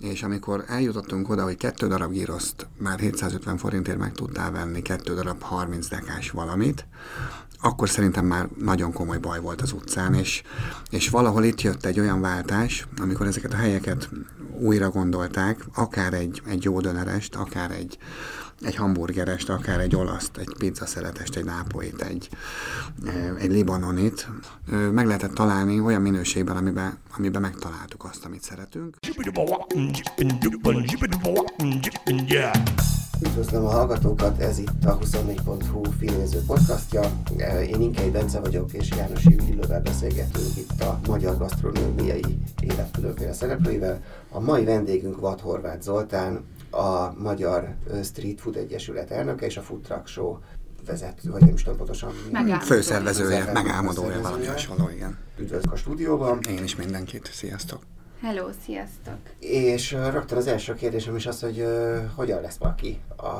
és amikor eljutottunk oda, hogy kettő darab gíroszt már 750 forintért meg tudtál venni, kettő darab 30 dekás valamit, akkor szerintem már nagyon komoly baj volt az utcán, és, és valahol itt jött egy olyan váltás, amikor ezeket a helyeket újra gondolták, akár egy, egy jó dönerest, akár egy, egy hamburgerest, akár egy olaszt, egy pizza szeletest, egy nápoit, egy, egy libanonit, meg lehetett találni olyan minőségben, amiben, amiben megtaláltuk azt, amit szeretünk. Üdvözlöm a hallgatókat, ez itt a 24.hu filmnéző podcastja. Én Inkei Bence vagyok, és János Illővel beszélgetünk itt a magyar gasztronómiai élet különféle szereplőivel. A mai vendégünk Vad Horváth Zoltán, a Magyar Street Food Egyesület elnöke és a Food Truck Show vezető, vagy nem is tudom pontosan. Főszervezője, megálmodója, valami hasonló, igen. Üdvözlök a stúdióban. Én is mindenkit, sziasztok. Hello, sziasztok! És rögtön az első kérdésem is az, hogy uh, hogyan lesz valaki a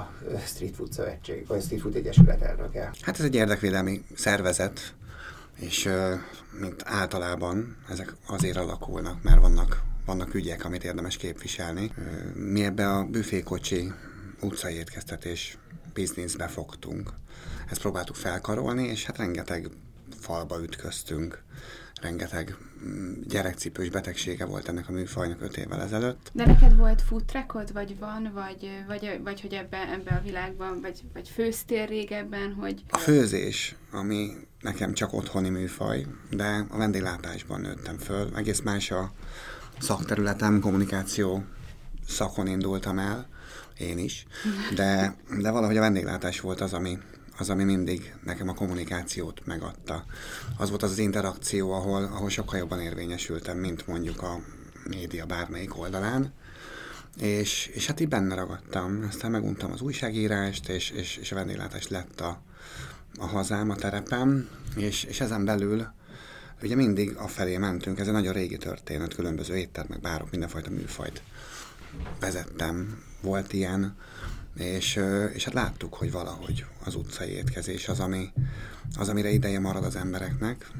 Street Food Szövetség, vagy a Street Food Egyesület elnöke? Hát ez egy érdekvédelmi szervezet, és uh, mint általában ezek azért alakulnak, mert vannak vannak ügyek, amit érdemes képviselni. Mi ebbe a büfékocsi utcai étkeztetés bizniszbe fogtunk. Ezt próbáltuk felkarolni, és hát rengeteg falba ütköztünk, rengeteg mm, gyerekcipős betegsége volt ennek a műfajnak öt évvel ezelőtt. De neked volt food vagy van, vagy, vagy, vagy hogy ebben ebbe a világban, vagy, vagy főztél régebben, hogy... A főzés, ami nekem csak otthoni műfaj, de a vendéglátásban nőttem föl. Egész más a, szakterületem, kommunikáció szakon indultam el, én is, de, de valahogy a vendéglátás volt az, ami, az, ami mindig nekem a kommunikációt megadta. Az volt az az interakció, ahol, ahol sokkal jobban érvényesültem, mint mondjuk a média bármelyik oldalán. És, és hát így benne ragadtam. Aztán meguntam az újságírást, és, és, és a vendéglátás lett a, a hazám, a terepem, és, és ezen belül Ugye mindig afelé mentünk, ez egy nagyon régi történet, különböző éttermek, bárok, mindenfajta műfajt vezettem, volt ilyen, és, és hát láttuk, hogy valahogy az utcai étkezés az, ami, az, amire ideje marad az embereknek,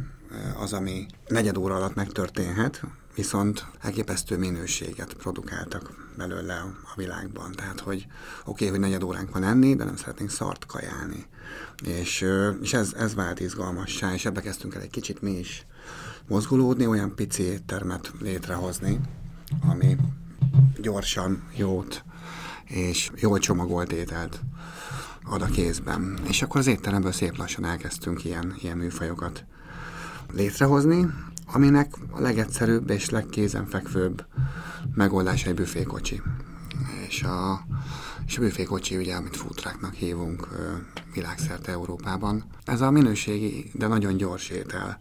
az, ami negyed óra alatt megtörténhet, viszont elképesztő minőséget produkáltak belőle a világban. Tehát, hogy oké, okay, hogy negyed óránk van enni, de nem szeretnénk szart kajálni. És, és ez, ez vált izgalmassá, és ebbe kezdtünk el egy kicsit mi is mozgulódni, olyan pici éttermet létrehozni, ami gyorsan, jót és jól csomagolt ételt ad a kézben. És akkor az étteremből szép lassan elkezdtünk ilyen, ilyen műfajokat létrehozni, aminek a legegyszerűbb és legkézenfekvőbb megoldás egy büfékocsi. És a, és a büfékocsi, ugye, amit futráknak hívunk világszerte Európában. Ez a minőségi, de nagyon gyors étel,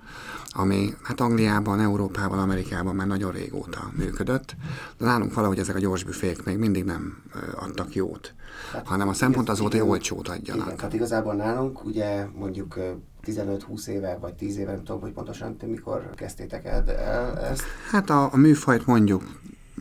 ami hát Angliában, Európában, Amerikában már nagyon régóta működött, de nálunk valahogy ezek a gyors büfék még mindig nem adtak jót, hát, hanem a szempont az volt, hogy olcsót adjanak. Igen, tehát igazából nálunk ugye mondjuk 15-20 éve, vagy 10 éve, nem tudom, hogy pontosan mikor kezdtétek el, el ezt? Hát a, a műfajt mondjuk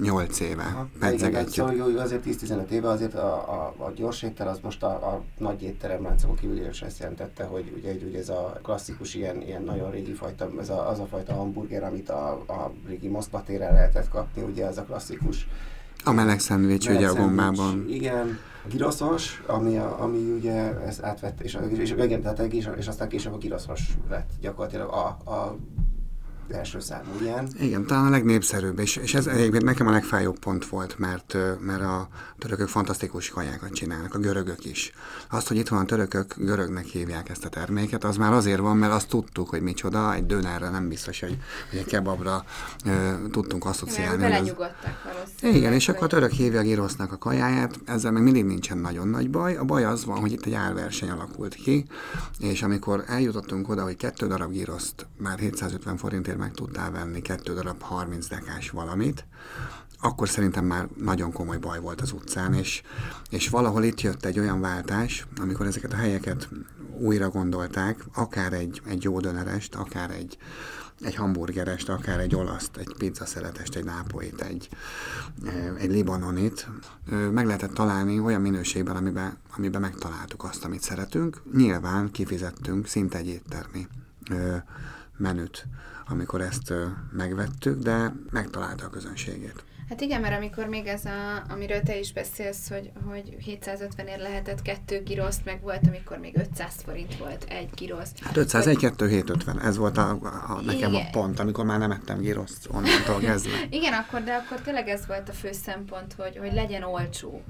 8 éve pedzegetjük. Szóval jó, azért 10-15 éve azért a, a, a gyors étel az most a, a nagy étteremláncok kívül is ezt jelentette, hogy ugye, ugye ez a klasszikus ilyen, ilyen nagyon régi fajta, ez a, az a fajta hamburger, amit a, a régi Moszkva téren lehetett kapni, ugye ez a klasszikus a meleg szendvics ugye a gombában. Igen, a giroszos, ami, a, ami ugye ezt átvett, és, és, igen, tehát, és, és aztán később a giroszos lett gyakorlatilag a, a első számú ilyen. Igen, talán a legnépszerűbb, és, és ez egyébként nekem a legfájóbb pont volt, mert, mert a törökök fantasztikus kajákat csinálnak, a görögök is. Azt, hogy itt van a törökök, görögnek hívják ezt a terméket, az már azért van, mert azt tudtuk, hogy micsoda, egy dönerre nem biztos, hogy, hogy egy kebabra ö, tudtunk asszociálni. Igen, az... Igen, és akkor a török hívja a girosznak a kajáját, ezzel még mindig nincsen nagyon nagy baj. A baj az van, hogy itt egy árverseny alakult ki, és amikor eljutottunk oda, hogy kettő darab giroszt már 750 forintért azért meg tudtál venni kettő darab 30 dekás valamit, akkor szerintem már nagyon komoly baj volt az utcán, és, és valahol itt jött egy olyan váltás, amikor ezeket a helyeket újra gondolták, akár egy, egy jó dönerest, akár egy, egy hamburgerest, akár egy olaszt, egy pizza szeletest, egy nápoit, egy, egy libanonit, meg lehetett találni olyan minőségben, amiben, amiben megtaláltuk azt, amit szeretünk. Nyilván kifizettünk szinte egy éttermi menüt amikor ezt megvettük, de megtalálta a közönségét. Hát igen, mert amikor még ez, a, amiről te is beszélsz, hogy, hogy 750 ér lehetett kettő giroszt, meg volt, amikor még 500 forint volt egy giroszt. Hát 501, 2, 750, ez volt a, a, nekem igen. a pont, amikor már nem ettem giroszt onnantól kezdve. igen, akkor, de akkor tényleg ez volt a fő szempont, hogy, hogy legyen olcsó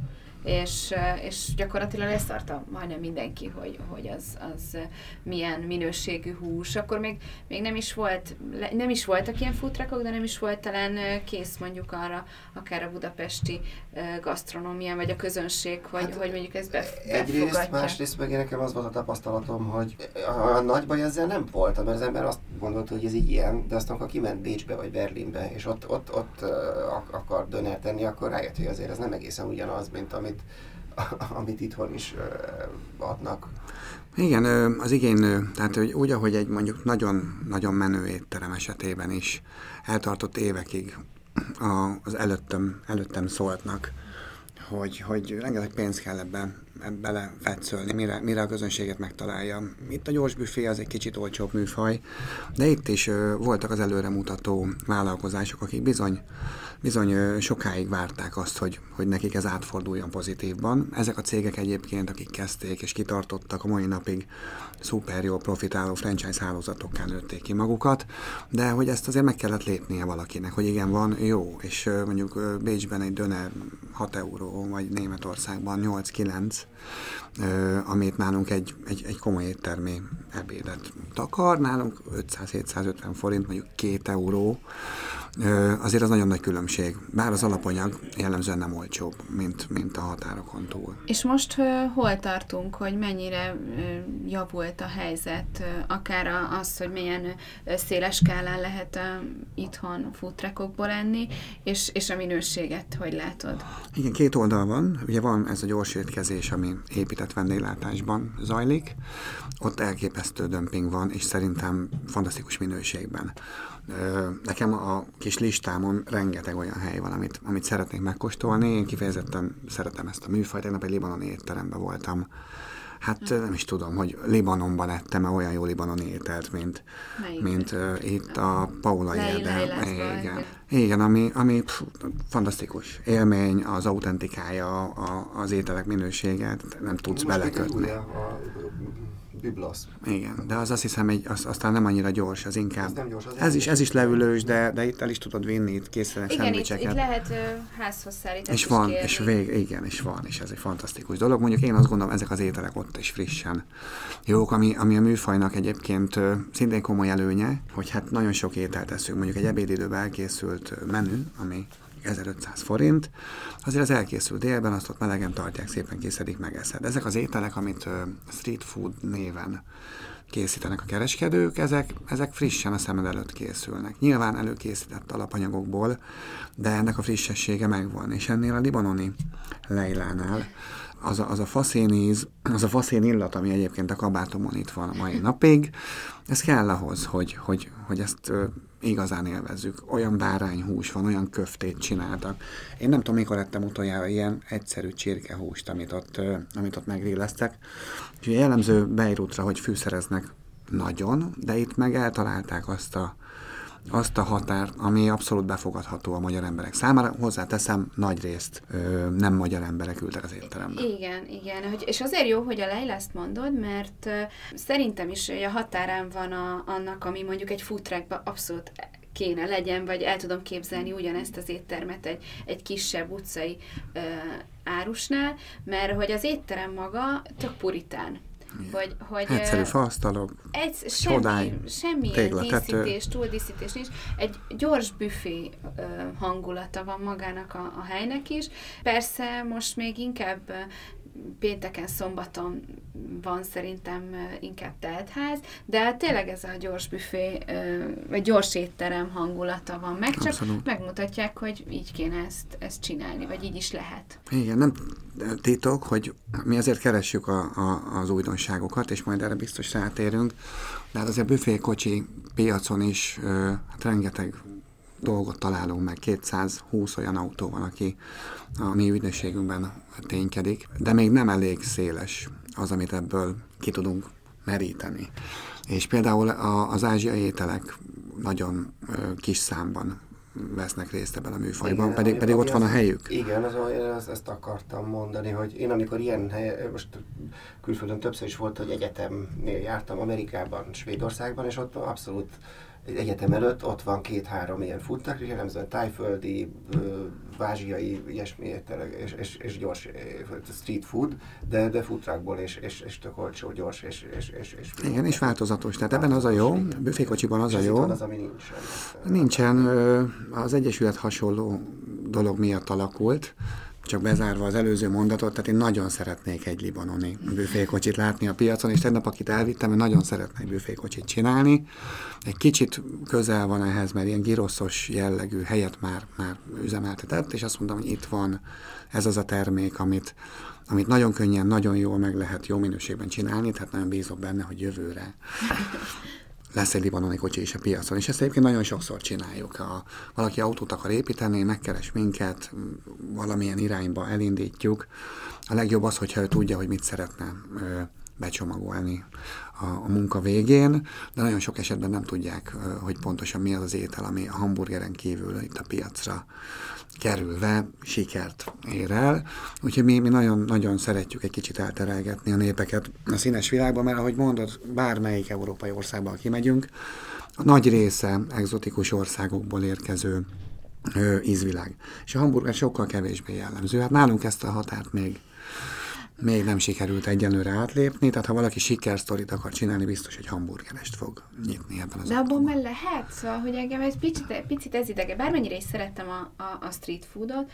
és, és gyakorlatilag leszarta majdnem mindenki, hogy, hogy az, az milyen minőségű hús. Akkor még, még nem is volt, nem is voltak ilyen futrakok, de nem is volt talán kész mondjuk arra, akár a budapesti gasztronómia, vagy a közönség, hogy, hát, hogy mondjuk ezt befogadja. Egyrészt, másrészt meg nekem az volt a tapasztalatom, hogy a, a nagy baj ezzel nem volt, mert az ember azt gondolta, hogy ez így ilyen, de aztán amikor kiment Bécsbe vagy Berlinbe, és ott, ott, ott akar döner tenni, akkor rájött, hogy azért ez nem egészen ugyanaz, mint amit amit, amit itthon is adnak. Igen, az igény nő. Tehát hogy úgy, ahogy egy mondjuk nagyon-nagyon menő étterem esetében is eltartott évekig az előttem, előttem szóltnak, hogy, hogy rengeteg pénz kell ebbe, ebbe fetszölni, mire, mire a közönséget megtalálja. Itt a gyors büfé az egy kicsit olcsóbb műfaj, de itt is voltak az előremutató vállalkozások, akik bizony bizony sokáig várták azt, hogy, hogy nekik ez átforduljon pozitívban. Ezek a cégek egyébként, akik kezdték és kitartottak a mai napig szuper jó profitáló franchise hálózatokká nőtték ki magukat, de hogy ezt azért meg kellett lépnie valakinek, hogy igen, van jó, és mondjuk Bécsben egy döner 6 euró, vagy Németországban 8-9, amit nálunk egy, egy, egy komoly éttermi ebédet takar, nálunk 500-750 forint, mondjuk 2 euró, azért az nagyon nagy különbség. Bár az alapanyag jellemzően nem olcsóbb, mint, mint a határokon túl. És most hol tartunk, hogy mennyire javult a helyzet, akár az, hogy milyen széles skálán lehet itthon futrekokból enni, és, és a minőséget hogy látod? Igen, két oldal van. Ugye van ez a gyors étkezés, ami épített vendéglátásban zajlik. Ott elképesztő dömping van, és szerintem fantasztikus minőségben. Nekem a kis listámon rengeteg olyan hely van, amit, amit szeretnék megkóstolni. Én kifejezetten szeretem ezt a műfajt. Tegnap egy libanoni étteremben voltam. Hát nem is tudom, hogy Libanonban ettem-e olyan jó libanoni ételt, mint, mint uh, itt a Paula Jerde. Igen. Igen, ami, ami pff, fantasztikus élmény, az autentikája, a, az ételek minősége, nem tudsz belekötni. A, biblasz. Igen, de az azt hiszem, egy, az, aztán nem annyira gyors, az inkább. Ez, nem gyors, az ez, is, ez is leülős, de, de itt el is tudod vinni, itt készülnek Igen, itt, itt lehet uh, házhoz szállítani. És van, és vég, igen, és van, és ez egy fantasztikus dolog. Mondjuk én azt gondolom, ezek az ételek ott is frissen jók, ami, ami a műfajnak egyébként uh, szintén komoly előnye, hogy hát nagyon sok ételt teszünk. Mondjuk egy ebédidőben elkészült menü, ami 1500 forint, azért az elkészül délben, azt ott melegen tartják, szépen készedik, megeszed. Ezek az ételek, amit street food néven készítenek a kereskedők, ezek, ezek frissen a szemed előtt készülnek. Nyilván előkészített alapanyagokból, de ennek a frissessége megvan. És ennél a libanoni lejlánál az a, az a faszéníz, az a faszén illat, ami egyébként a kabátomon itt van a mai napig, ez kell ahhoz, hogy, hogy, hogy ezt igazán élvezzük. Olyan bárányhús van, olyan köftét csináltak. Én nem tudom, mikor ettem utoljára ilyen egyszerű csirkehúst, amit ott, amit ott megrilleztek. Úgyhogy jellemző Beirutra, hogy fűszereznek nagyon, de itt meg eltalálták azt a, azt a határt, ami abszolút befogadható a magyar emberek számára. Hozzáteszem, nagy részt ö, nem magyar emberek ültek az étterembe. Igen, igen. Hogy, és azért jó, hogy a Leila ezt mondod, mert ö, szerintem is a határán van a, annak, ami mondjuk egy futrákban abszolút kéne legyen, vagy el tudom képzelni ugyanezt az éttermet egy, egy kisebb utcai ö, árusnál, mert hogy az étterem maga tök puritán. Hogy, hogy, Egyszerű faasztalok, egy, semmi, hodály, semmi díszítés, túldíszítés nincs. Egy gyors büfé hangulata van magának a, a helynek is. Persze most még inkább pénteken, szombaton van szerintem inkább teltház, de tényleg ez a gyors büfé, vagy gyors étterem hangulata van meg, csak Abszolút. megmutatják, hogy így kéne ezt, ezt csinálni, vagy így is lehet. Igen, nem titok, hogy mi azért keressük a, a, az újdonságokat, és majd erre biztos rátérünk, de hát azért büfékocsi piacon is hát rengeteg dolgot találunk meg, 220 olyan autó van, aki a mi ügynökségünkben ténykedik, de még nem elég széles az, amit ebből ki tudunk meríteni. És például a, az ázsiai ételek nagyon ö, kis számban vesznek részt ebben a műfajban, igen, pedig, pedig ott van a helyük. Igen, az, az, ezt akartam mondani, hogy én amikor ilyen hely, most külföldön többször is volt, hogy egyetemnél jártam Amerikában, Svédországban, és ott abszolút egyetem előtt ott van két-három ilyen futnak, és jellemzően tájföldi, vázsiai, ilyesmi és, és, és, gyors street food, de, de futrákból, és, és, és tök olcsó, gyors, és, és, és, és Igen, és változatos. Tehát ebben az a jó, büfékocsiban az a jó. Az, ami nincsen. Nincsen. Az Egyesület hasonló dolog miatt alakult, csak bezárva az előző mondatot, tehát én nagyon szeretnék egy libanoni büfékocsit látni a piacon, és tegnap, akit elvittem, én nagyon szeretnék büfékocsit csinálni. Egy kicsit közel van ehhez, mert ilyen giroszos jellegű helyet már, már üzemeltetett, és azt mondom, hogy itt van ez az a termék, amit, amit nagyon könnyen, nagyon jól meg lehet jó minőségben csinálni, tehát nagyon bízok benne, hogy jövőre lesz egy libanoni kocsi is a piacon. És ezt egyébként nagyon sokszor csináljuk. Ha valaki autót akar építeni, megkeres minket, valamilyen irányba elindítjuk. A legjobb az, hogyha ő tudja, hogy mit szeretne becsomagolni a, a munka végén, de nagyon sok esetben nem tudják, hogy pontosan mi az az étel, ami a hamburgeren kívül itt a piacra kerülve sikert ér el. Úgyhogy mi, mi nagyon, nagyon szeretjük egy kicsit elterelgetni a népeket a színes világban, mert ahogy mondod, bármelyik európai országban kimegyünk, a nagy része egzotikus országokból érkező ízvilág. És a hamburger sokkal kevésbé jellemző. Hát nálunk ezt a határt még még nem sikerült egyenlőre átlépni, tehát ha valaki sikersztorit akar csinálni, biztos, hogy hamburgerest fog nyitni ebben az De abban már lehet, szóval, hogy engem ez picit, picit ez idege. Bármennyire is szerettem a, a, a street foodot,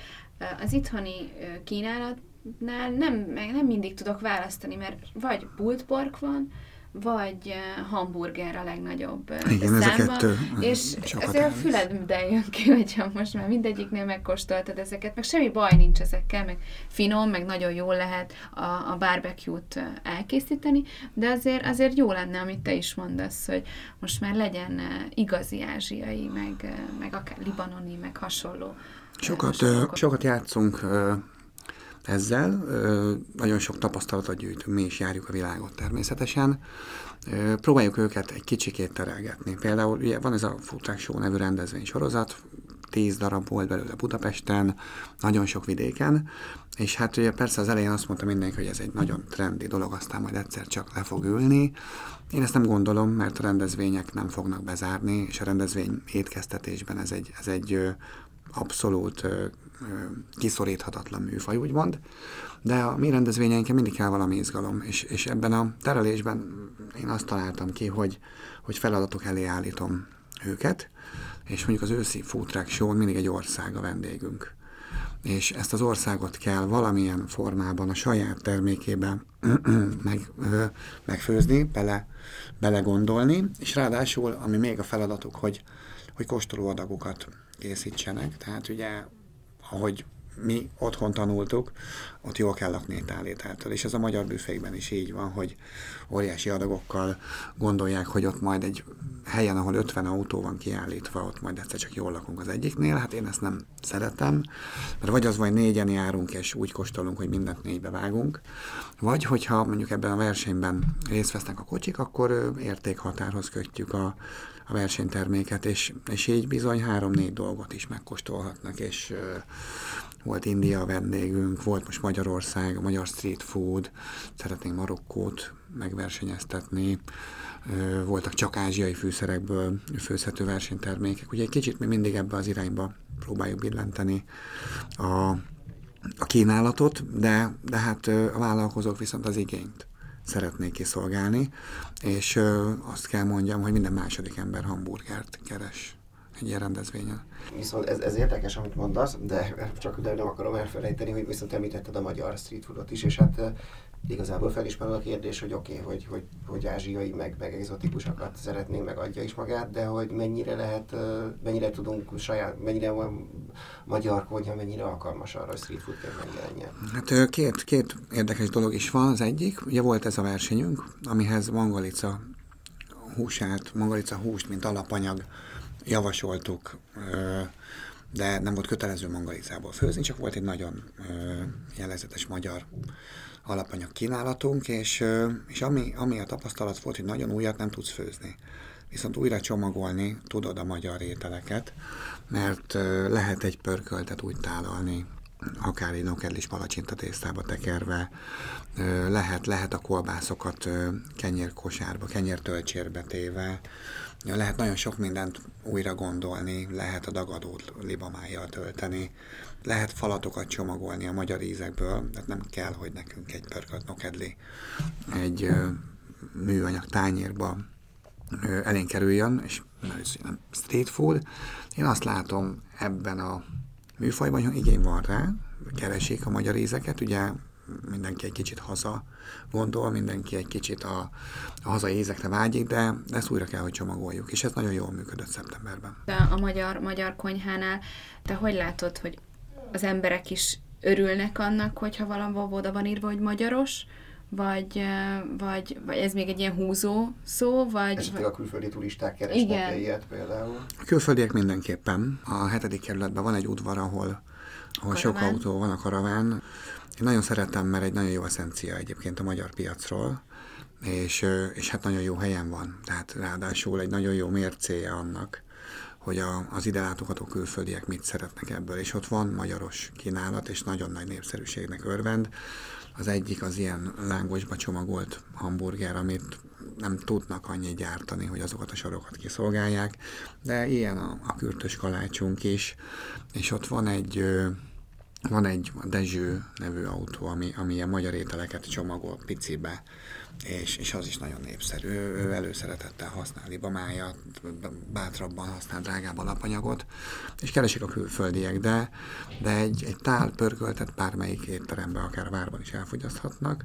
az itthoni kínálatnál nem, meg nem mindig tudok választani, mert vagy bultpork van, vagy hamburger a legnagyobb Igen, számban, ez a kettő. És ezért a füledben jön ki, hogyha most már mindegyiknél megkóstoltad ezeket, meg semmi baj nincs ezekkel, meg finom, meg nagyon jól lehet a, a barbecue-t elkészíteni, de azért, azért jó lenne, amit te is mondasz, hogy most már legyen igazi ázsiai, meg, meg akár libanoni, meg hasonló. Sokat, sokat játszunk ezzel. Nagyon sok tapasztalatot gyűjtünk, mi is járjuk a világot természetesen. Próbáljuk őket egy kicsikét terelgetni. Például ugye van ez a Food Show nevű rendezvény sorozat, tíz darab volt belőle Budapesten, nagyon sok vidéken, és hát ugye persze az elején azt mondta mindenki, hogy ez egy nagyon trendi dolog, aztán majd egyszer csak le fog ülni. Én ezt nem gondolom, mert a rendezvények nem fognak bezárni, és a rendezvény étkeztetésben ez egy, ez egy abszolút kiszoríthatatlan műfaj, úgymond, de a mi rendezvényeinken mindig kell valami izgalom, és, és ebben a terelésben én azt találtam ki, hogy, hogy feladatok elé állítom őket, és mondjuk az őszi Food show mindig egy ország a vendégünk. És ezt az országot kell valamilyen formában a saját termékébe meg, megfőzni, bele, belegondolni, és ráadásul, ami még a feladatuk, hogy, hogy kóstolóadagokat készítsenek. Tehát ugye ahogy mi otthon tanultuk, ott jól kell lakni egy tálételtől. És ez a magyar büfékben is így van, hogy óriási adagokkal gondolják, hogy ott majd egy helyen, ahol 50 autó van kiállítva, ott majd egyszer csak jól lakunk az egyiknél. Hát én ezt nem szeretem, mert vagy az, vagy négyen járunk, és úgy kóstolunk, hogy mindent négybe vágunk, vagy hogyha mondjuk ebben a versenyben részt vesznek a kocsik, akkor értékhatárhoz kötjük a, a versenyterméket, és, és így bizony három-négy dolgot is megkóstolhatnak, és uh, volt India a vendégünk, volt most Magyarország, a magyar street food, szeretnénk Marokkót megversenyeztetni, uh, voltak csak ázsiai fűszerekből főzhető versenytermékek, ugye egy kicsit mi mindig ebbe az irányba próbáljuk billenteni a, a kínálatot, de, de hát a vállalkozók viszont az igényt szeretnék kiszolgálni, és azt kell mondjam, hogy minden második ember hamburgert keres egy ilyen rendezvényen. Viszont ez, ez érdekes, amit mondasz, de csak de nem akarom elfelejteni, hogy viszont említetted a magyar street foodot is, és hát igazából felismerül a kérdés, hogy oké, okay, hogy, hogy, hogy ázsiai, meg, meg egzotikusakat szeretnénk, meg adja is magát, de hogy mennyire lehet, mennyire tudunk saját, mennyire van magyar konyha, mennyire alkalmas arra, hogy street food megjelenjen. Hát két, két érdekes dolog is van. Az egyik, ugye volt ez a versenyünk, amihez mangalica húsát, mangalica húst, mint alapanyag javasoltuk, de nem volt kötelező mangalicából főzni, csak volt egy nagyon jellegzetes magyar alapanyag kínálatunk, és, és ami, ami a tapasztalat volt, hogy nagyon újat nem tudsz főzni. Viszont újra csomagolni tudod a magyar ételeket, mert lehet egy pörköltet úgy tálalni, akár egy nokedlis palacsinta tésztába tekerve, lehet, lehet a kolbászokat kenyérkosárba, kenyértölcsérbe téve, lehet nagyon sok mindent újra gondolni, lehet a dagadót libamájjal tölteni, lehet falatokat csomagolni a magyar ízekből, tehát nem kell, hogy nekünk egy pörkölt nokedli egy műanyag tányérba elénk kerüljön, és nem street food. Én azt látom ebben a műfajban, hogy igény van rá, keresik a magyar ízeket, ugye mindenki egy kicsit haza gondol, mindenki egy kicsit a, a hazai ízekre vágyik, de ezt újra kell, hogy csomagoljuk, és ez nagyon jól működött szeptemberben. De a magyar, magyar konyhánál, te hogy látod, hogy az emberek is örülnek annak, hogyha valahol oda van írva, hogy magyaros, vagy, vagy, vagy ez még egy ilyen húzó szó, vagy... Esetleg a külföldi turisták keresnek Igen. ilyet például? A külföldiek mindenképpen. A hetedik kerületben van egy udvar, ahol, ahol sok autó van, a karaván. Én nagyon szeretem, mert egy nagyon jó eszencia egyébként a magyar piacról, és, és hát nagyon jó helyen van. Tehát ráadásul egy nagyon jó mércéje annak, hogy a, az ide látogató külföldiek mit szeretnek ebből, és ott van magyaros kínálat, és nagyon nagy népszerűségnek örvend. Az egyik az ilyen lángosba csomagolt hamburger, amit nem tudnak annyi gyártani, hogy azokat a sorokat kiszolgálják, de ilyen a, a kürtös kalácsunk is, és ott van egy van egy Dezső nevű autó, ami, ami a magyar ételeket csomagol picibe, és, és az is nagyon népszerű. Ő, ő előszeretettel használ libamájat, bátrabban használ drágább alapanyagot, és keresik a külföldiek, de, de egy, egy tál pörköltet bármelyik étterembe, akár várban is elfogyaszthatnak,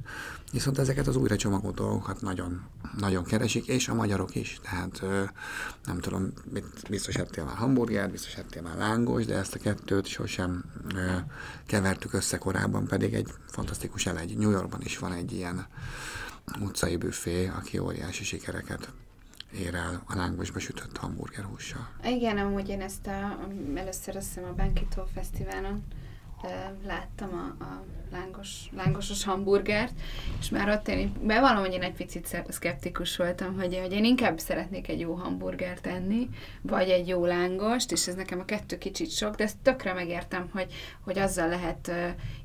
viszont ezeket az újra csomagolt dolgokat nagyon, nagyon keresik, és a magyarok is, tehát nem tudom, biztos ettél már hamburgert, biztos ettél már lángos, de ezt a kettőt sosem kevertük össze korábban, pedig egy fantasztikus elegy. New Yorkban is van egy ilyen utcai büfé, aki óriási sikereket ér el a lángosba sütött hamburgerhússal. Igen, amúgy én ezt a, először azt hiszem a Bankito Fesztiválon láttam a, a lángos, lángosos hamburgert, és már ott én bevallom, hogy én egy picit szkeptikus voltam, hogy, hogy én inkább szeretnék egy jó hamburgert enni, vagy egy jó lángost, és ez nekem a kettő kicsit sok, de ezt tökre megértem, hogy, hogy azzal lehet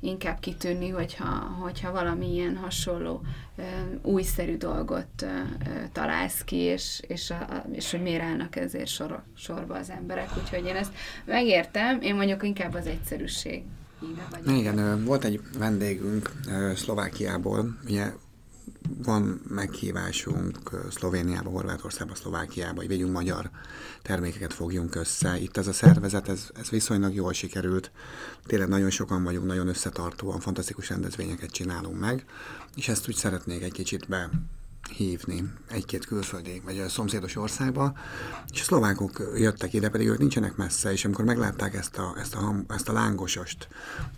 inkább kitűnni, hogyha, hogyha valami ilyen hasonló újszerű dolgot találsz ki, és, és, a, és hogy miért állnak ezért sor, sorba az emberek. Úgyhogy én ezt megértem, én mondjuk inkább az egyszerűség vagy Igen, volt egy vendégünk Szlovákiából, ugye van meghívásunk Szlovéniába, Horvátországba, Szlovákiába, hogy vegyünk magyar termékeket fogjunk össze. Itt ez a szervezet, ez, ez viszonylag jól sikerült. Tényleg nagyon sokan vagyunk, nagyon összetartóan, fantasztikus rendezvényeket csinálunk meg, és ezt úgy szeretnék egy kicsit be hívni egy-két külföldi, vagy a szomszédos országba, és a szlovákok jöttek ide, pedig ők nincsenek messze, és amikor meglátták ezt a, ezt a, ezt a lángosost,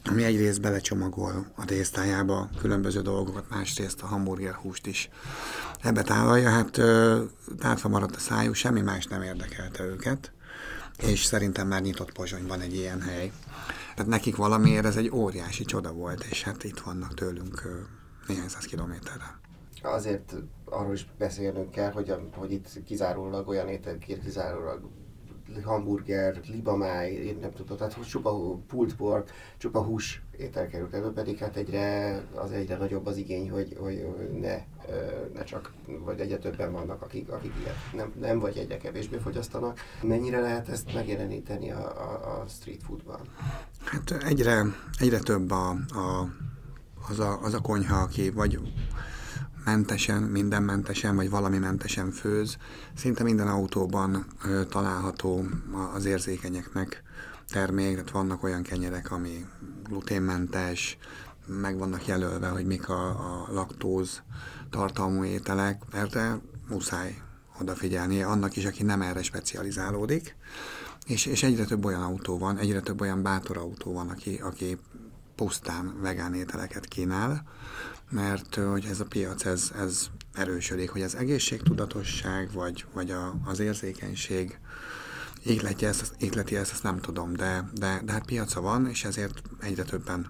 ami egyrészt belecsomagol a tésztájába különböző dolgokat, másrészt a hamburger húst is ebbe tálalja, hát tátva maradt a szájú, semmi más nem érdekelte őket, és szerintem már nyitott Pozsonyban egy ilyen hely. Tehát nekik valamiért ez egy óriási csoda volt, és hát itt vannak tőlünk néhány száz kilométerre azért arról is beszélnünk kell, hogy, a, hogy itt kizárólag olyan étel, kizárólag hamburger, libamáj, én nem tudom, tehát csupa pulled pork, csupa hús étel került elő, pedig hát egyre, az egyre nagyobb az igény, hogy, hogy ne, ne csak, vagy egyre többen vannak, akik, akik ilyet nem, nem vagy egyre kevésbé fogyasztanak. Mennyire lehet ezt megjeleníteni a, a, a street foodban? Hát egyre, egyre több a, a, az, a, az a konyha, aki vagy mentesen, minden mentesen, vagy valami mentesen főz. Szinte minden autóban ö, található az érzékenyeknek termék, tehát vannak olyan kenyerek, ami gluténmentes, meg vannak jelölve, hogy mik a, a laktóz tartalmú ételek, mert muszáj odafigyelni annak is, aki nem erre specializálódik. És, és egyre több olyan autó van, egyre több olyan bátor autó van, aki, aki pusztán vegán ételeket kínál, mert hogy ez a piac, ez, ez erősödik, hogy az egészségtudatosság, vagy, vagy a, az érzékenység égletje ezt, égleti ezt, ezt nem tudom, de, de, de hát piaca van, és ezért egyre többen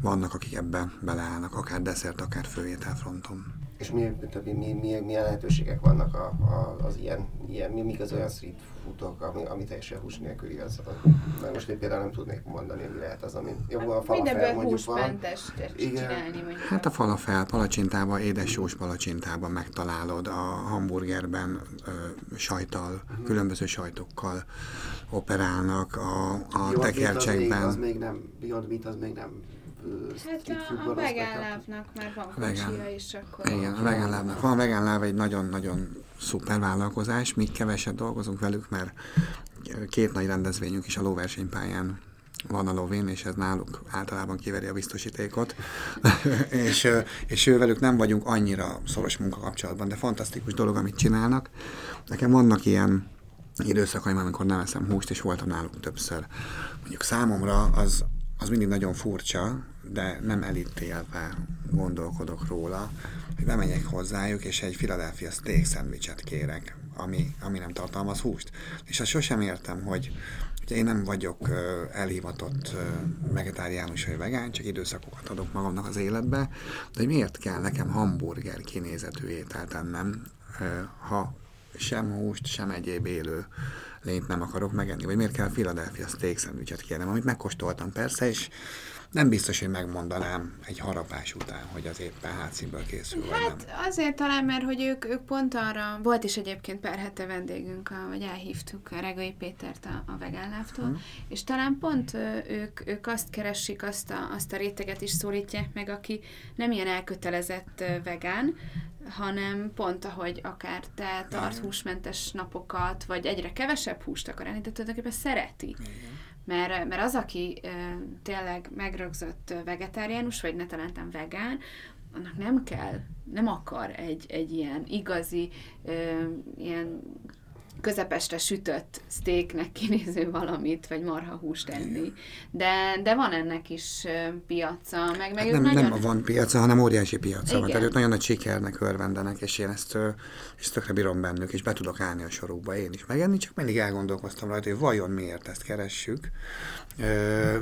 vannak, akik ebbe beleállnak, akár desszert, akár főételfronton. És mi, mi, mi, mi, milyen lehetőségek vannak a, a, az ilyen, ilyen mi, mik az olyan street foodok, ami, ami teljesen hús nélküli, az, mert most én például nem tudnék mondani, mi lehet az, ami jó a falafel mondjuk van. csinálni mondjuk. Hát a falafel palacsintában, édes sós palacsintában megtalálod, a hamburgerben ö, sajtal, uh-huh. különböző sajtokkal operálnak, a, a tekercsekben. Az még nem, Beyond Meat az még nem Hát a, a vegán már van kocsia is, akkor... Igen, a vegán lábnak van. A vegán láb egy nagyon-nagyon szuper vállalkozás. Mi keveset dolgozunk velük, mert két nagy rendezvényünk is a lóversenypályán van a lovén, és ez náluk általában kiveri a biztosítékot, és, és ővelük nem vagyunk annyira szoros munkakapcsolatban, de fantasztikus dolog, amit csinálnak. Nekem vannak ilyen időszakaim, amikor nem eszem húst, és voltam náluk többször. Mondjuk számomra az, az mindig nagyon furcsa, de nem elítélve gondolkodok róla, hogy bemegyek hozzájuk, és egy Philadelphia steak szendvicset kérek, ami, ami nem tartalmaz húst. És azt sosem értem, hogy ugye én nem vagyok elhivatott vegetáriánus vagy vegán, csak időszakokat adok magamnak az életbe, de hogy miért kell nekem hamburger kinézetű ételt ennem, ha sem húst, sem egyéb élő lényt nem akarok megenni, vagy miért kell Philadelphia steak szendvicset kérnem, amit megkóstoltam persze, és nem biztos, hogy megmondanám egy harapás után, hogy az éppen hátszínből készül, Hát nem. azért talán, mert hogy ők, ők pont arra, volt is egyébként pár hete vendégünk, a, vagy elhívtuk a Regai Pétert a, a vegánláftól, hmm. és talán pont ők, ők azt keresik, azt a, azt a réteget is szólítják meg, aki nem ilyen elkötelezett vegán, hanem pont ahogy akár te tart húsmentes napokat, vagy egyre kevesebb húst akar enni, de tulajdonképpen szereti. Igen. Mert, mert az, aki ö, tényleg megrögzött vegetáriánus, vagy ne talentem vegán, annak nem kell, nem akar egy, egy ilyen igazi, ö, ilyen közepestre sütött steaknek kinéző valamit, vagy marhahúst enni. De, de van ennek is piaca, meg, meg hát nem, nagyon... nem van piaca, hanem óriási piaca Igen. van. Tehát ők nagyon nagy sikernek örvendenek, és én ezt, ezt tökre bírom bennük, és be tudok állni a sorukba én is megenni, csak mindig elgondolkoztam rajta, hogy vajon miért ezt keressük.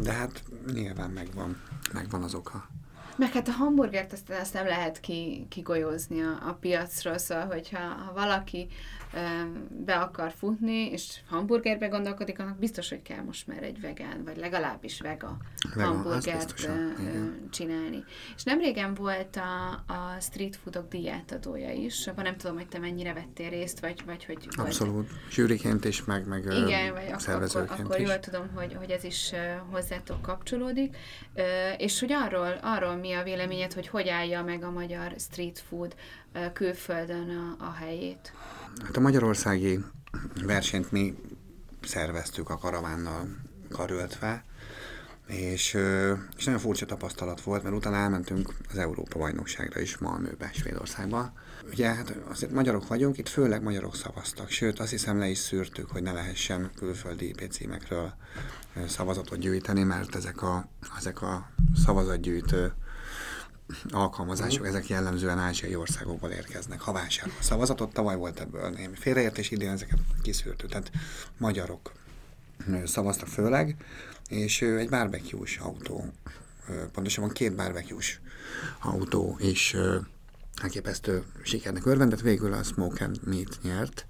De hát nyilván megvan, megvan az oka. Meg hát a hamburgert azt, azt nem lehet ki, kigolyózni a, a piacról, szóval hogyha ha valaki be akar futni, és hamburgerbe gondolkodik, annak biztos, hogy kell most már egy vegán, vagy legalábbis vega, vega hamburgert csinálni. És nem régen volt a, a street foodok diátadója is, abban nem tudom, hogy te mennyire vettél részt, vagy, vagy hogy... Abszolút. Zsűriként is, meg, meg Igen, vagy akkor, akkor jól tudom, hogy, hogy ez is hozzátok kapcsolódik. És hogy arról, arról mi a véleményed, hogy hogy állja meg a magyar street food külföldön a, a helyét? Hát a magyarországi versenyt mi szerveztük a karavánnal karöltve, és, és nagyon furcsa tapasztalat volt, mert utána elmentünk az Európa bajnokságra is Malmöbe, Svédországba. Ugye hát azért magyarok vagyunk, itt főleg magyarok szavaztak, sőt azt hiszem le is szűrtük, hogy ne lehessen külföldi IP címekről szavazatot gyűjteni, mert ezek a, ezek a szavazatgyűjtő alkalmazások, mm. ezek jellemzően ázsiai országokból érkeznek, ha vásárol szavazatot. Tavaly volt ebből némi félreértés, idén ezeket kiszűrtük, tehát magyarok szavaztak főleg, és egy barbecue autó, pontosabban két barbecue autó is elképesztő sikernek örvendett, végül a Smoke and Meat nyert,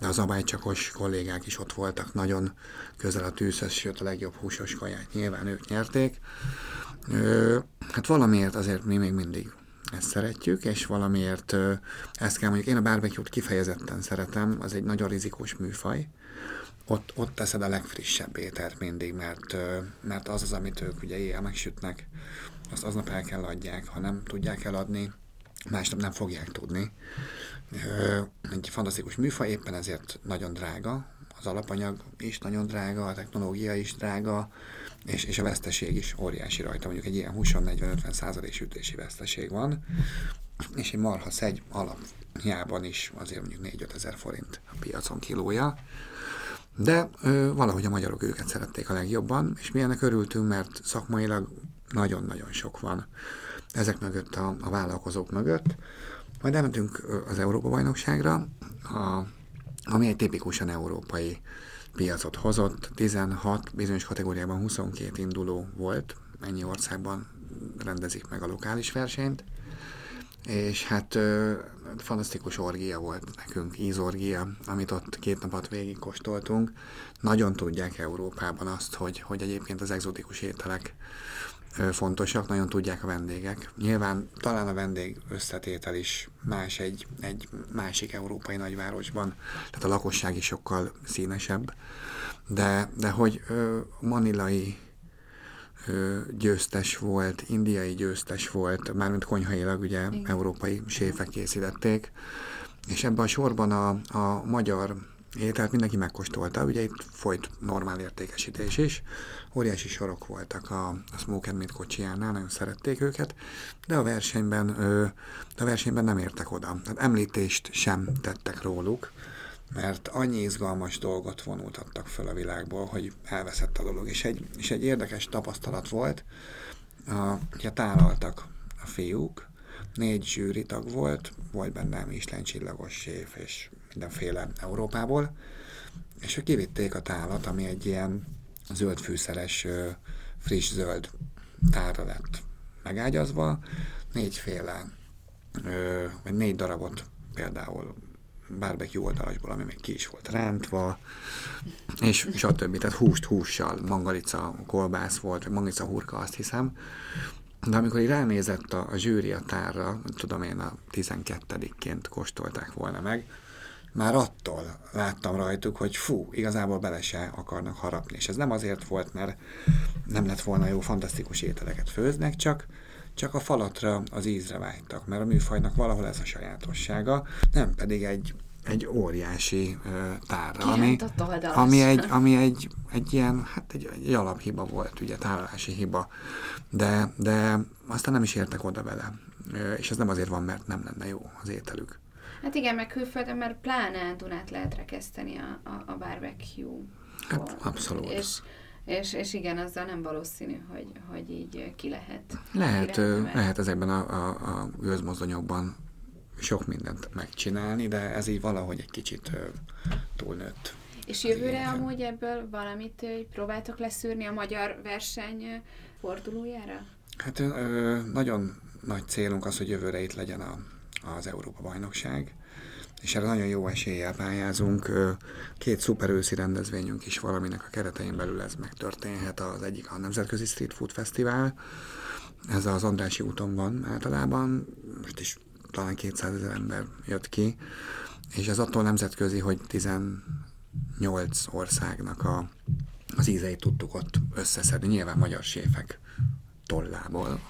de az abálycsakos kollégák is ott voltak, nagyon közel a tűzhöz, sőt a legjobb húsos kaját nyilván ők nyerték. Hát valamiért azért mi még mindig ezt szeretjük, és valamiért ezt kell mondjuk, én a barbecue-t kifejezetten szeretem, az egy nagyon rizikós műfaj, ott, ott teszed a legfrissebb ételt mindig, mert, mert az az, amit ők ugye éjjel megsütnek, azt aznap el kell adják, ha nem tudják eladni, másnap nem fogják tudni. Egy fantasztikus műfaj, éppen ezért nagyon drága, az alapanyag is nagyon drága, a technológia is drága, és, és a veszteség is óriási rajta. Mondjuk egy ilyen 20-40-50 százalék sütési veszteség van, és egy marha szegy alapjában is azért mondjuk 4-5 ezer forint a piacon kilója. De ö, valahogy a magyarok őket szerették a legjobban, és mi ennek örültünk, mert szakmailag nagyon-nagyon sok van ezek mögött, a, a vállalkozók mögött. Majd elmentünk az Európa-bajnokságra, ami egy tipikusan európai piacot hozott, 16, bizonyos kategóriában 22 induló volt, ennyi országban rendezik meg a lokális versenyt, és hát ö, fantasztikus orgia volt nekünk, ízorgia, amit ott két napot végig kóstoltunk. Nagyon tudják Európában azt, hogy, hogy egyébként az exotikus ételek fontosak, nagyon tudják a vendégek. Nyilván talán a vendég összetétel is más egy, egy másik európai nagyvárosban, tehát a lakosság is sokkal színesebb, de, de hogy manilai győztes volt, indiai győztes volt, mármint konyhailag ugye Igen. európai séfek készítették, és ebben a sorban a, a magyar ételt mindenki megkóstolta, ugye itt folyt normál értékesítés is, óriási sorok voltak a, a Smoke and Meat kocsijánál, nagyon szerették őket, de a versenyben, de a versenyben nem értek oda. Tehát említést sem tettek róluk, mert annyi izgalmas dolgot vonultattak föl a világból, hogy elveszett a dolog. És egy, és egy érdekes tapasztalat volt, a, ugye tálaltak a fiúk, négy zsűri tag volt, volt benne Michelin csillagos séf és mindenféle Európából, és ők kivitték a tálat, ami egy ilyen zöld fűszeres, friss zöld tárra lett megágyazva, négyféle, vagy négy darabot például barbecue oldalásból, ami még ki is volt rántva, és stb. Tehát húst hússal, mangalica, kolbász volt, vagy mangalica hurka, azt hiszem. De amikor így ránézett a, a zsűri a tárra, tudom én a 12-ként kóstolták volna meg, már attól láttam rajtuk, hogy fú, igazából bele se akarnak harapni. És ez nem azért volt, mert nem lett volna jó, fantasztikus ételeket főznek, csak csak a falatra, az ízre vágytak, mert a műfajnak valahol ez a sajátossága, nem pedig egy, egy óriási uh, tárra, ami, ami, egy, ami egy, egy ilyen, hát egy, egy alaphiba volt, ugye, tárolási hiba, de, de aztán nem is értek oda vele, és ez nem azért van, mert nem lenne jó az ételük. Hát igen, meg külföldön, mert pláne Dunát lehet rekeszteni a, a, a barbecue. Hát abszolút. És, és, és igen, azzal nem valószínű, hogy, hogy így ki lehet. Lehet, ki lehet, lehet ezekben a, a, a gőzmozdonyokban sok mindent megcsinálni, de ez így valahogy egy kicsit túlnőtt. És jövőre igen. amúgy ebből valamit próbáltok leszűrni a magyar verseny fordulójára? Hát ö, nagyon nagy célunk az, hogy jövőre itt legyen a, az Európa bajnokság, és erre nagyon jó eséllyel pályázunk. Két szuper őszi rendezvényünk is valaminek a keretein belül ez megtörténhet. Az egyik a Nemzetközi Street Food Fesztivál, ez az Andrási úton van általában, most is talán 200 ezer ember jött ki, és ez attól nemzetközi, hogy 18 országnak a, az ízeit tudtuk ott összeszedni, nyilván magyar séfek tollából,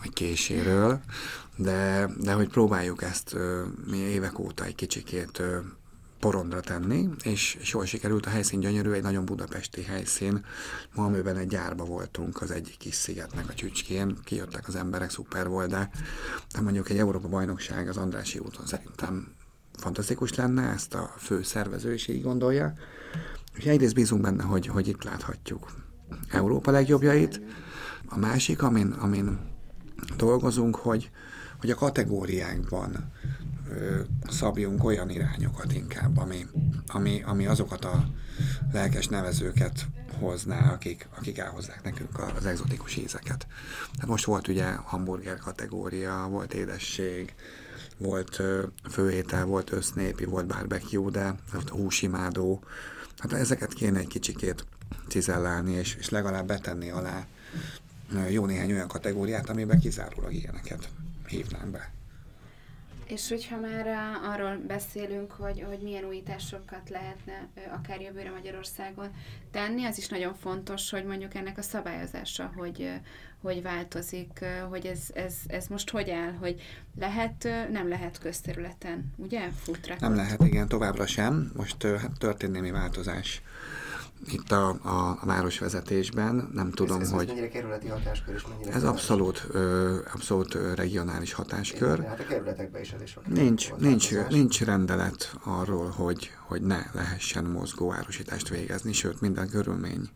vagy késéről, de, de hogy próbáljuk ezt mi évek óta egy kicsikét porondra tenni, és, és jól sikerült, a helyszín gyönyörű, egy nagyon budapesti helyszín. Malmöben egy gyárba voltunk az egyik kis szigetnek a csücskén, kijöttek az emberek, szuper volt, de, de mondjuk egy Európa bajnokság az Andrási úton szerintem fantasztikus lenne, ezt a fő szervező is így gondolja. És egyrészt bízunk benne, hogy, hogy itt láthatjuk Európa legjobbjait. A másik, amin, amin dolgozunk, hogy, hogy a kategóriákban ö, szabjunk olyan irányokat inkább, ami, ami, ami azokat a lelkes nevezőket hozná, akik, akik elhozzák nekünk az exotikus ízeket. Tehát most volt ugye hamburger kategória, volt édesség, volt főétel, volt össznépi, volt barbecue, de volt húsimádó. Hát ezeket kéne egy kicsikét cizellálni, és, és legalább betenni alá jó néhány olyan kategóriát, amiben kizárólag ilyeneket hívnánk be. És hogyha már arról beszélünk, hogy, hogy milyen újításokat lehetne akár jövőre Magyarországon tenni, az is nagyon fontos, hogy mondjuk ennek a szabályozása, hogy, hogy változik, hogy ez, ez, ez most hogy áll, hogy lehet, nem lehet közterületen, ugye? Futrakot? Nem lehet, igen, továbbra sem. Most hát történelmi változás itt a, a, a városvezetésben, nem tudom, ez, ez hogy... mennyire kerületi hatáskör, és mennyire... Ez abszolút, ö, abszolút regionális hatáskör. Igen, hát a kerületekben is ez is nincs, nincs, nincs rendelet arról, hogy, hogy ne lehessen mozgó árusítást végezni, sőt, minden körülmény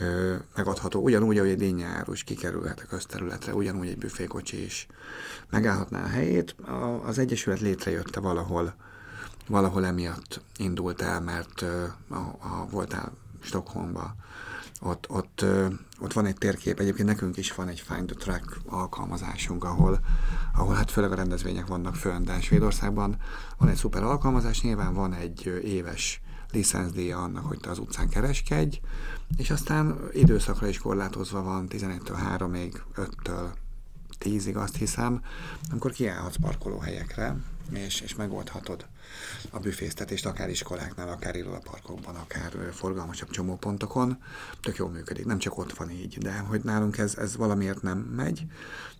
ö, megadható. Ugyanúgy, ahogy egy dinnyárus kikerülhet a közterületre, ugyanúgy egy büfékocsi is megállhatná a helyét. A, az Egyesület létrejötte valahol valahol emiatt indult el, mert ha, ha voltál Stockholmba, ott, ott, ott van egy térkép, egyébként nekünk is van egy Find the Track alkalmazásunk, ahol, ahol hát főleg a rendezvények vannak fönn, de Svédországban. Van egy szuper alkalmazás, nyilván van egy éves licenszdíja annak, hogy te az utcán kereskedj, és aztán időszakra is korlátozva van 11-től 3-ig, 5-től 10-ig azt hiszem, amikor kiállhatsz parkolóhelyekre, és, és megoldhatod a büfésztetést, akár iskoláknál, akár irodaparkokban, akár forgalmasabb csomópontokon. Tök jól működik, nem csak ott van így, de hogy nálunk ez, ez valamiért nem megy.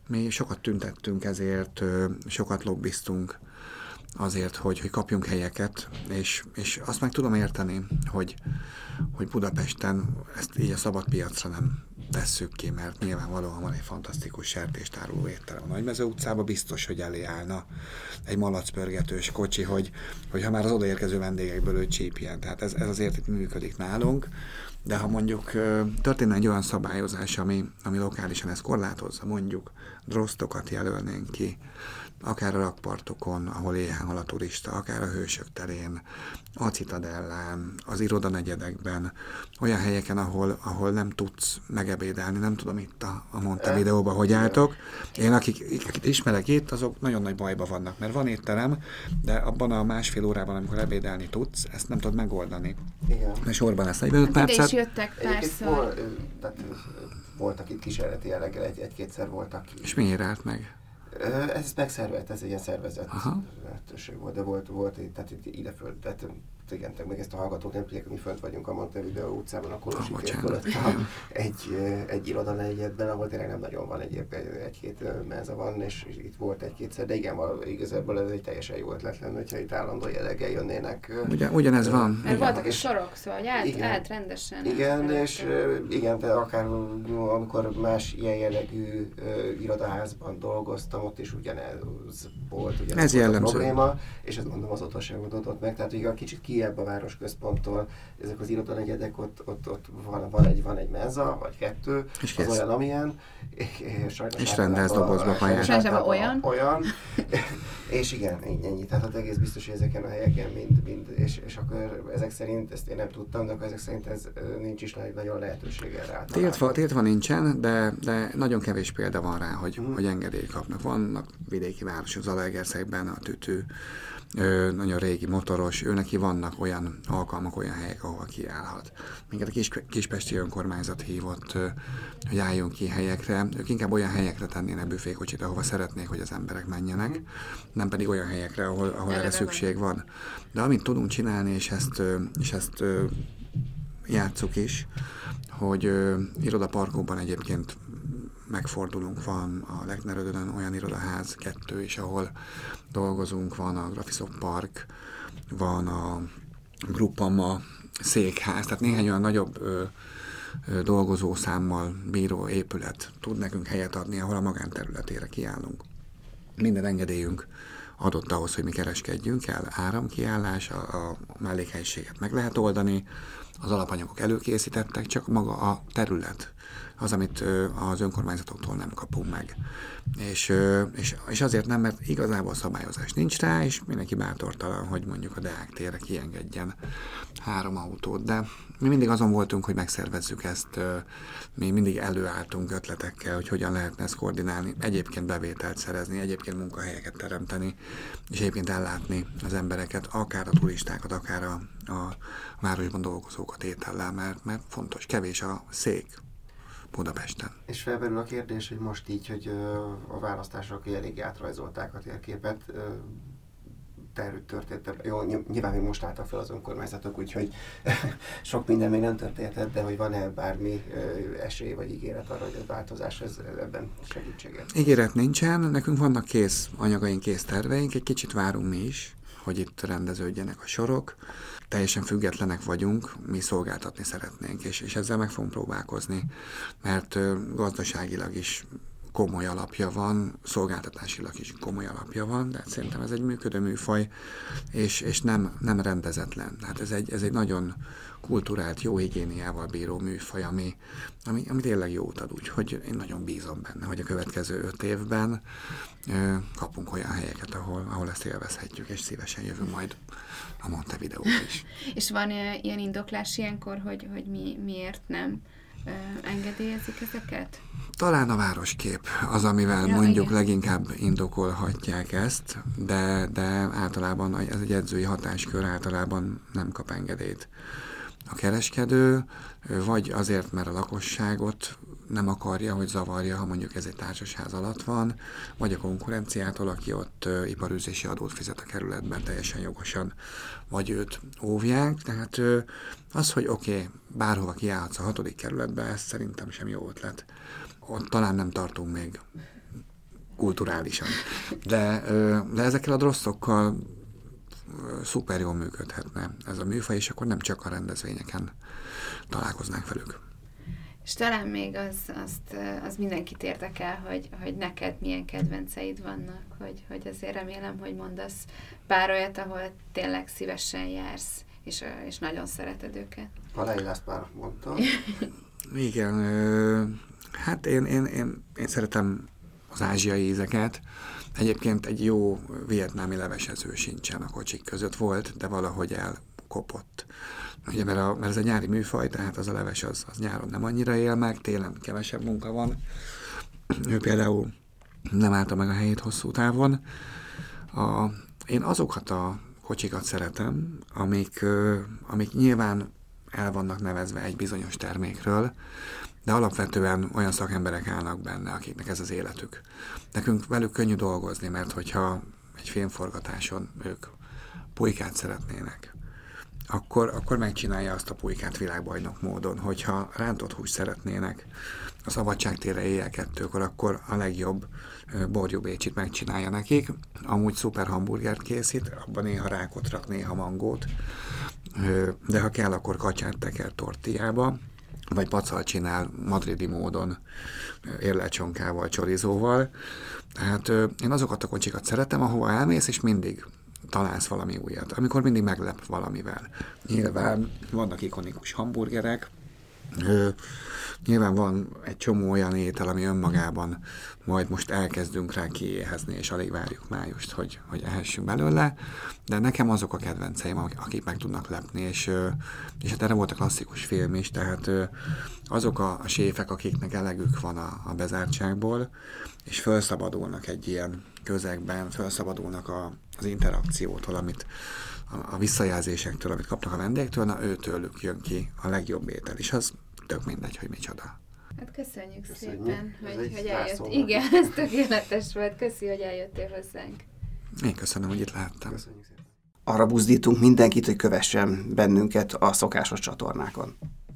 Mi sokat tüntettünk ezért, sokat lobbiztunk, azért, hogy, hogy kapjunk helyeket, és, és azt meg tudom érteni, hogy, hogy Budapesten ezt így a szabad piacra nem tesszük ki, mert nyilvánvalóan van egy fantasztikus sertéstároló étterem. A Nagymező utcában biztos, hogy elé állna egy malacpörgetős kocsi, hogy, hogy ha már az odaérkező vendégekből ő csípjen. Tehát ez, ez azért itt működik nálunk, de ha mondjuk történne egy olyan szabályozás, ami, ami lokálisan ezt korlátozza, mondjuk drosztokat jelölnénk ki, akár a rakpartokon, ahol éhen hal a turista, akár a Hősök terén, a Citadellán, az irodanegyedekben, olyan helyeken, ahol, ahol nem tudsz megebédelni, nem tudom itt a, a Montevideóban, hogy álltok. Én, akik, akik ismerek itt, azok nagyon nagy bajba vannak, mert van étterem, de abban a másfél órában, amikor ebédelni tudsz, ezt nem tudod megoldani. Igen. Mert sorban lesz 45 hát percet. is jöttek párszor. Vol, voltak itt kísérleti jelleggel, egy, egy-kétszer voltak. És miért állt meg? Ez megszervelt, ez egy ilyen szervezet lehetőség volt, de volt, volt tehát ide föl, tehát igen, meg ezt a hallgatók nem tudják, mi fönt vagyunk a Montevideo utcában, a Kolosi fölött egy, egy iroda negyedben, ahol tényleg nem nagyon van egy, egy-két menza van, és itt volt egy-kétszer, de igen, igazából ez egy teljesen jó ötlet lenne, hogyha itt állandó jelleggel jönnének. Ugye, ugyanez van. Mert igen. voltak is sorok, szóval hogy állt, igen. állt rendesen. Igen, és igen, de akár amikor más ilyen jellegű irodaházban dolgoztam, ott is ugyanez volt, ugyanez ez volt a probléma, és ezt mondom az otthonságot adott meg, tehát hogy a kicsit ki kiebb a városközponttól, ezek az irodanegyedek, ott, ott, ott van, van, egy, van egy menza, vagy kettő, és az olyan, amilyen. És, és rendelsz dobozba pályán. olyan. Olyan. és igen, ennyi. Tehát az egész biztos, hogy ezeken a helyeken mind, mind és, és akkor ezek szerint, ezt én nem tudtam, de akkor ezek szerint ez nincs is nagyon lehetőség erre Tiltva, tiltva nincsen, de, de nagyon kevés példa van rá, hogy, hmm. hogy engedélyt kapnak. Vannak vidéki városok, Zalaegerszegben a tütű, nagyon régi motoros, ő neki vannak olyan alkalmak, olyan helyek, ahol kiállhat. Minket a Kis, Kispesti önkormányzat hívott, hogy álljunk ki helyekre. Ők inkább olyan helyekre tennének büfékocsit, ahova szeretnék, hogy az emberek menjenek, nem pedig olyan helyekre, ahol, ahol erre szükség van. De amit tudunk csinálni, és ezt, és ezt játszuk is, hogy irodaparkokban egyébként megfordulunk, van a Leknerödön olyan irodaház, kettő is, ahol dolgozunk, van a Graphisoft Park, van a Gruppama székház, tehát néhány olyan nagyobb ö, ö, dolgozószámmal bíró épület tud nekünk helyet adni, ahol a magánterületére kiállunk. Minden engedélyünk adott ahhoz, hogy mi kereskedjünk el, áramkiállás, a, a mellékhelyiséget meg lehet oldani, az alapanyagok előkészítettek, csak maga a terület az, amit az önkormányzatoktól nem kapunk meg. És, és, és azért nem, mert igazából szabályozás nincs rá, és mindenki bátortalan, hogy mondjuk a Deák térre kiengedjen három autót, de mi mindig azon voltunk, hogy megszervezzük ezt, mi mindig előálltunk ötletekkel, hogy hogyan lehetne ezt koordinálni, egyébként bevételt szerezni, egyébként munkahelyeket teremteni, és egyébként ellátni az embereket, akár a turistákat, akár a, a városban dolgozókat étellel, mert, mert fontos, kevés a szék, Budapesten. És felmerül a kérdés, hogy most így, hogy a választások elég átrajzolták a térképet, történt. Jó, nyilván még most álltak fel az önkormányzatok, úgyhogy sok minden még nem történt, de hogy van-e bármi esély vagy ígéret arra, hogy a változás ez, ebben segítséget? Ígéret nincsen, nekünk vannak kész anyagaink, kész terveink, egy kicsit várunk mi is, hogy itt rendeződjenek a sorok. Teljesen függetlenek vagyunk, mi szolgáltatni szeretnénk, és, és ezzel meg fogunk próbálkozni, mert gazdaságilag is komoly alapja van, szolgáltatásilag is komoly alapja van, de szerintem ez egy működő műfaj, és, és nem, nem rendezetlen. Tehát ez egy, ez egy nagyon kulturált, jó higiéniával bíró műfaj, ami, ami, ami tényleg jót ad, úgyhogy én nagyon bízom benne, hogy a következő öt évben ö, kapunk olyan helyeket, ahol, ahol ezt élvezhetjük, és szívesen jövünk majd a Montevideo is. és van ilyen indoklás ilyenkor, hogy, hogy mi, miért nem engedélyezik ezeket? Talán a városkép az, amivel ja, mondjuk igen. leginkább indokolhatják ezt, de, de általában ez egy edzői hatáskör általában nem kap engedélyt. A kereskedő vagy azért, mert a lakosságot nem akarja, hogy zavarja, ha mondjuk ez egy társasház alatt van, vagy a konkurenciától, aki ott uh, iparűzési adót fizet a kerületben teljesen jogosan, vagy őt óvják. Tehát az, hogy oké, okay, bárhova kiállhatsz a hatodik kerületbe, ez szerintem sem jó ötlet. Ott talán nem tartunk még kulturálisan. De, de ezekkel a drosszokkal szuper jól működhetne ez a műfaj, és akkor nem csak a rendezvényeken találkoznánk velük. És talán még az, azt, az mindenkit érdekel, hogy, hogy neked milyen kedvenceid vannak, hogy, hogy azért remélem, hogy mondasz pár olyat, ahol tényleg szívesen jársz, és, és nagyon szereted őket. Alai ezt már mondtam. Igen, hát én, én, én, én szeretem az ázsiai ízeket. Egyébként egy jó vietnámi levesező sincsen a kocsik között volt, de valahogy elkopott. Ugye, mert, a, mert ez a nyári műfaj, tehát az a leves az, az nyáron nem annyira él meg, télen kevesebb munka van. Ő például nem állta meg a helyét hosszú távon. A, én azokat a kocsikat szeretem, amik, amik nyilván el vannak nevezve egy bizonyos termékről, de alapvetően olyan szakemberek állnak benne, akiknek ez az életük. Nekünk velük könnyű dolgozni, mert hogyha egy filmforgatáson ők pulykát szeretnének, akkor, akkor megcsinálja azt a pulykát világbajnok módon. Hogyha rántott húst szeretnének a szabadságtére éjjel kettőkor, akkor a legjobb borjú bécsit megcsinálja nekik. Amúgy szuper hamburgert készít, abban néha rákot rak, néha mangót, de ha kell, akkor kacsát teker tortillába, vagy pacal csinál madridi módon érlecsonkával, csorizóval. Tehát én azokat a kocsikat szeretem, ahova elmész, és mindig találsz valami újat, amikor mindig meglep valamivel. Nyilván vannak ikonikus hamburgerek, nyilván van egy csomó olyan étel, ami önmagában majd most elkezdünk rá kiéhezni, és alig várjuk májust, hogy, hogy ehessünk belőle, de nekem azok a kedvenceim, akik meg tudnak lepni, és, és hát erre volt a klasszikus film is, tehát azok a, a séfek, akiknek elegük van a, a bezártságból, és felszabadulnak egy ilyen közegben, felszabadulnak a, az interakciótól, amit a, visszajelzésektől, amit kapnak a vendégtől, na őtőlük jön ki a legjobb étel, és az tök mindegy, hogy micsoda. Hát köszönjük, köszönjük. szépen, ez hogy, hogy eljött. Igen, ez tökéletes volt. Köszi, hogy eljöttél hozzánk. Én köszönöm, hogy itt lehettem. Köszönjük szépen. Arra buzdítunk mindenkit, hogy kövessen bennünket a szokásos csatornákon.